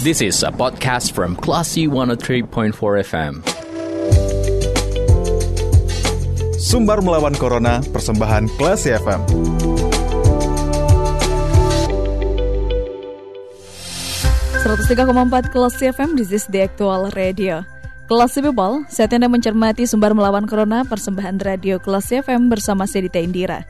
This is a podcast from Classy 103.4 FM. Sumbar melawan Corona, persembahan Classy FM. empat Kelas FM, this is the actual radio. Kelas People, saat Anda mencermati sumber melawan Corona, persembahan radio Kelas FM bersama Sedita Indira.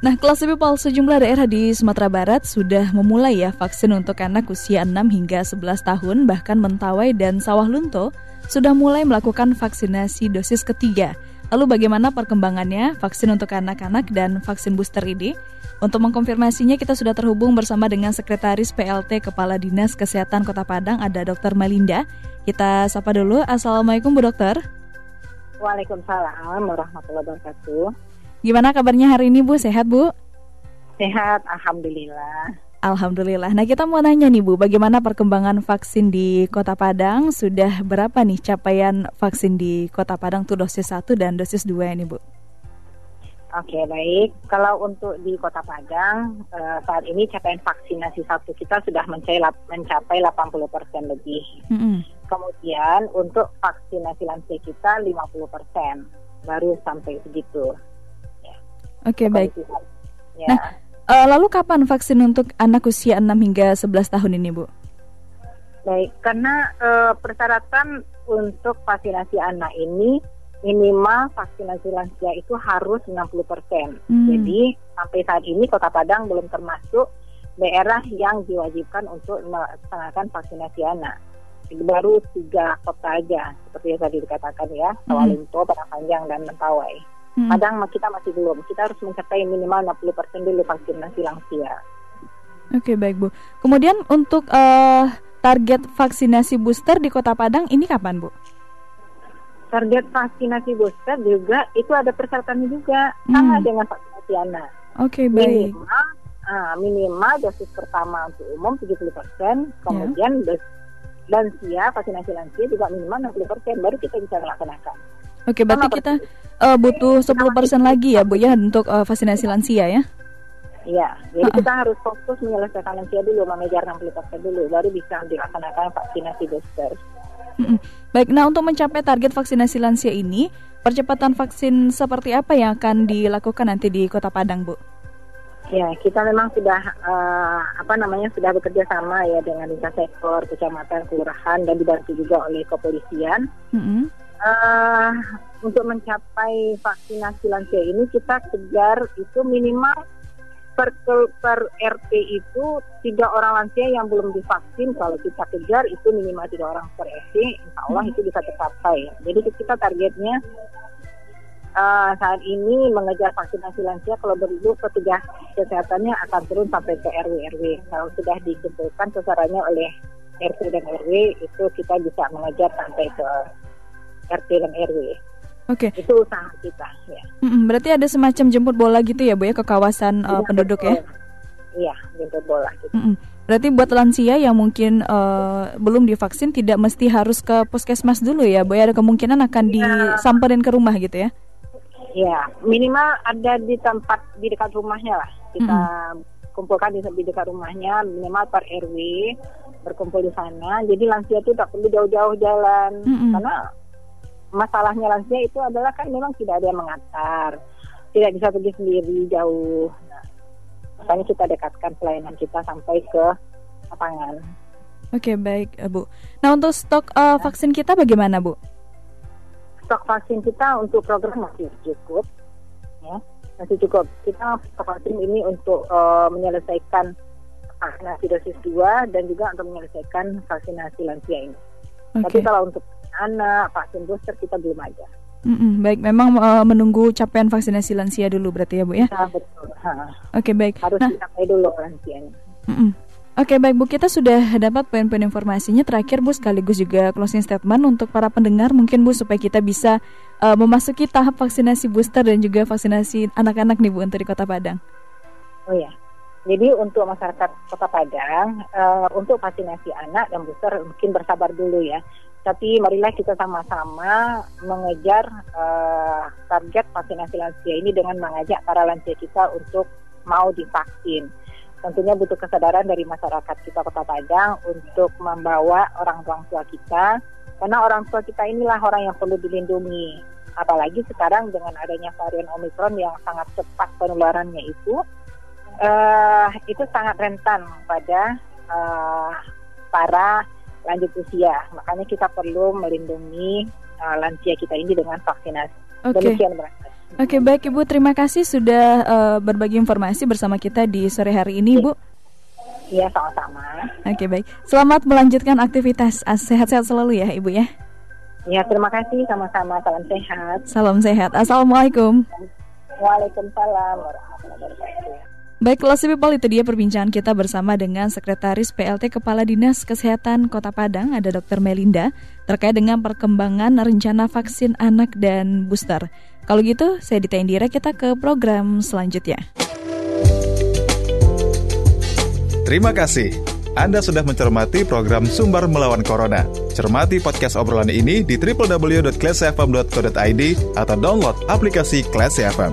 Nah, kelas people sejumlah daerah di Sumatera Barat sudah memulai ya vaksin untuk anak usia 6 hingga 11 tahun, bahkan Mentawai dan Sawah Lunto sudah mulai melakukan vaksinasi dosis ketiga. Lalu bagaimana perkembangannya vaksin untuk anak-anak dan vaksin booster ini? Untuk mengkonfirmasinya kita sudah terhubung bersama dengan Sekretaris PLT Kepala Dinas Kesehatan Kota Padang ada Dr. Malinda. Kita sapa dulu. Assalamualaikum Bu Dokter. Waalaikumsalam warahmatullahi wabarakatuh. Gimana kabarnya hari ini Bu? Sehat Bu? Sehat, Alhamdulillah. Alhamdulillah. Nah kita mau nanya nih Bu, bagaimana perkembangan vaksin di Kota Padang? Sudah berapa nih capaian vaksin di Kota Padang tuh dosis 1 dan dosis 2 ini Bu? Oke baik, kalau untuk di Kota Padang uh, saat ini capaian vaksinasi satu kita sudah mencapai, mencapai 80 persen lebih. Mm -hmm. Kemudian untuk vaksinasi lansia kita 50 persen, baru sampai segitu. Oke, okay, baik. Ya. Nah, uh, lalu kapan vaksin untuk anak usia 6 hingga 11 tahun ini, Bu? Baik, karena uh, persyaratan untuk vaksinasi anak ini minimal vaksinasi lansia itu harus 60%. Hmm. Jadi sampai saat ini Kota Padang belum termasuk daerah yang diwajibkan untuk melaksanakan vaksinasi anak. Baru tiga kota aja, seperti yang tadi dikatakan ya, Sawalinto, hmm. Panjang, dan Mentawai. Hmm. Padang kita masih belum. Kita harus mencapai minimal 60% dulu vaksinasi lansia. Oke, baik Bu. Kemudian untuk uh, target vaksinasi booster di Kota Padang ini kapan, Bu? Target vaksinasi booster juga itu ada persyaratannya juga hmm. sama dengan vaksinasi anak. Oke, okay, baik. Minimal, uh, minimal dosis pertama untuk umum 70%, kemudian yeah. dosis lansia, vaksinasi lansia juga minimal 60%, baru kita bisa melaksanakan. Oke, berarti kita uh, butuh 10% lagi ya Bu ya untuk uh, vaksinasi lansia ya? Iya, jadi uh -uh. kita harus fokus menyelesaikan lansia dulu, mengejar 60% dulu, baru bisa dilaksanakan vaksinasi booster. Mm -mm. Baik, nah untuk mencapai target vaksinasi lansia ini, percepatan vaksin seperti apa yang akan dilakukan nanti di Kota Padang, Bu? Ya, kita memang sudah uh, apa namanya sudah bekerja sama ya dengan lintas sektor, kecamatan, kelurahan dan dibantu juga oleh kepolisian. Mm -hmm uh, untuk mencapai vaksinasi lansia ini kita kejar itu minimal per, per RT itu tiga orang lansia yang belum divaksin. Kalau kita kejar itu minimal tiga orang per RT insya Allah hmm. itu bisa tercapai. Jadi kita targetnya uh, saat ini mengejar vaksinasi lansia kalau perlu petugas kesehatannya akan turun sampai ke RW RW kalau sudah dikumpulkan sasarannya oleh RT dan RW itu kita bisa mengejar sampai ke RT dan RW. Oke. Okay. Itu usaha kita. Ya. Berarti ada semacam jemput bola gitu ya bu ya ke kawasan uh, penduduk ya? Iya jemput bola. Gitu. Mm-mm. Berarti buat lansia yang mungkin uh, belum divaksin tidak mesti harus ke puskesmas dulu ya, bu? Ya? Ada kemungkinan akan ya. disamperin ke rumah gitu ya? Ya, minimal ada di tempat di dekat rumahnya lah. Kita mm-hmm. kumpulkan di, di dekat rumahnya minimal per RW berkumpul di sana. Jadi lansia itu tak perlu jauh-jauh jalan mm-hmm. karena masalahnya lansia itu adalah kan memang tidak ada yang mengantar, tidak bisa pergi sendiri jauh. Nah, makanya kita dekatkan pelayanan kita sampai ke lapangan. Oke baik eh, Bu. Nah untuk stok uh, vaksin kita bagaimana Bu? Stok vaksin kita untuk program masih cukup, ya masih cukup. Kita stok vaksin ini untuk uh, menyelesaikan vaksinasi dosis 2 dan juga untuk menyelesaikan vaksinasi lansia ini. Okay. Tapi kalau untuk anak, vaksin booster kita belum ada. Mm-mm, baik, memang uh, menunggu capaian vaksinasi lansia dulu berarti ya Bu ya? Ya betul. Oke okay, baik. Harus nah, dicapai dulu lansianya. Mm-mm. Oke okay, baik Bu, kita sudah dapat poin-poin informasinya. Terakhir Bu sekaligus juga closing statement untuk para pendengar mungkin Bu supaya kita bisa uh, memasuki tahap vaksinasi booster dan juga vaksinasi anak-anak nih Bu untuk di Kota Padang. Oh ya, jadi untuk masyarakat Kota Padang, uh, untuk vaksinasi anak dan booster mungkin bersabar dulu ya. Tapi marilah kita sama-sama mengejar uh, target vaksinasi lansia ini dengan mengajak para lansia kita untuk mau divaksin. tentunya butuh kesadaran dari masyarakat kita Kota Padang untuk membawa orang-orang tua kita karena orang tua kita inilah orang yang perlu dilindungi apalagi sekarang dengan adanya varian Omikron yang sangat cepat penularannya itu uh, itu sangat rentan pada uh, para lanjut usia makanya kita perlu melindungi uh, lansia kita ini dengan vaksinasi Okay. Demikian Oke okay, baik Ibu, terima kasih sudah uh, berbagi informasi bersama kita di sore hari ini, Bu. Iya, sama-sama. Oke okay, baik, selamat melanjutkan aktivitas. Ah, sehat-sehat selalu ya, Ibu ya. Ya, terima kasih sama-sama. Salam sehat. Salam sehat. Assalamualaikum. Waalaikumsalam warahmatullahi wabarakatuh. Baik, kelas people itu dia perbincangan kita bersama dengan Sekretaris PLT Kepala Dinas Kesehatan Kota Padang, ada Dr. Melinda, terkait dengan perkembangan rencana vaksin anak dan booster. Kalau gitu, saya Dita Indira, kita ke program selanjutnya. Terima kasih. Anda sudah mencermati program Sumber Melawan Corona. Cermati podcast obrolan ini di www.classfm.co.id atau download aplikasi Classy FM.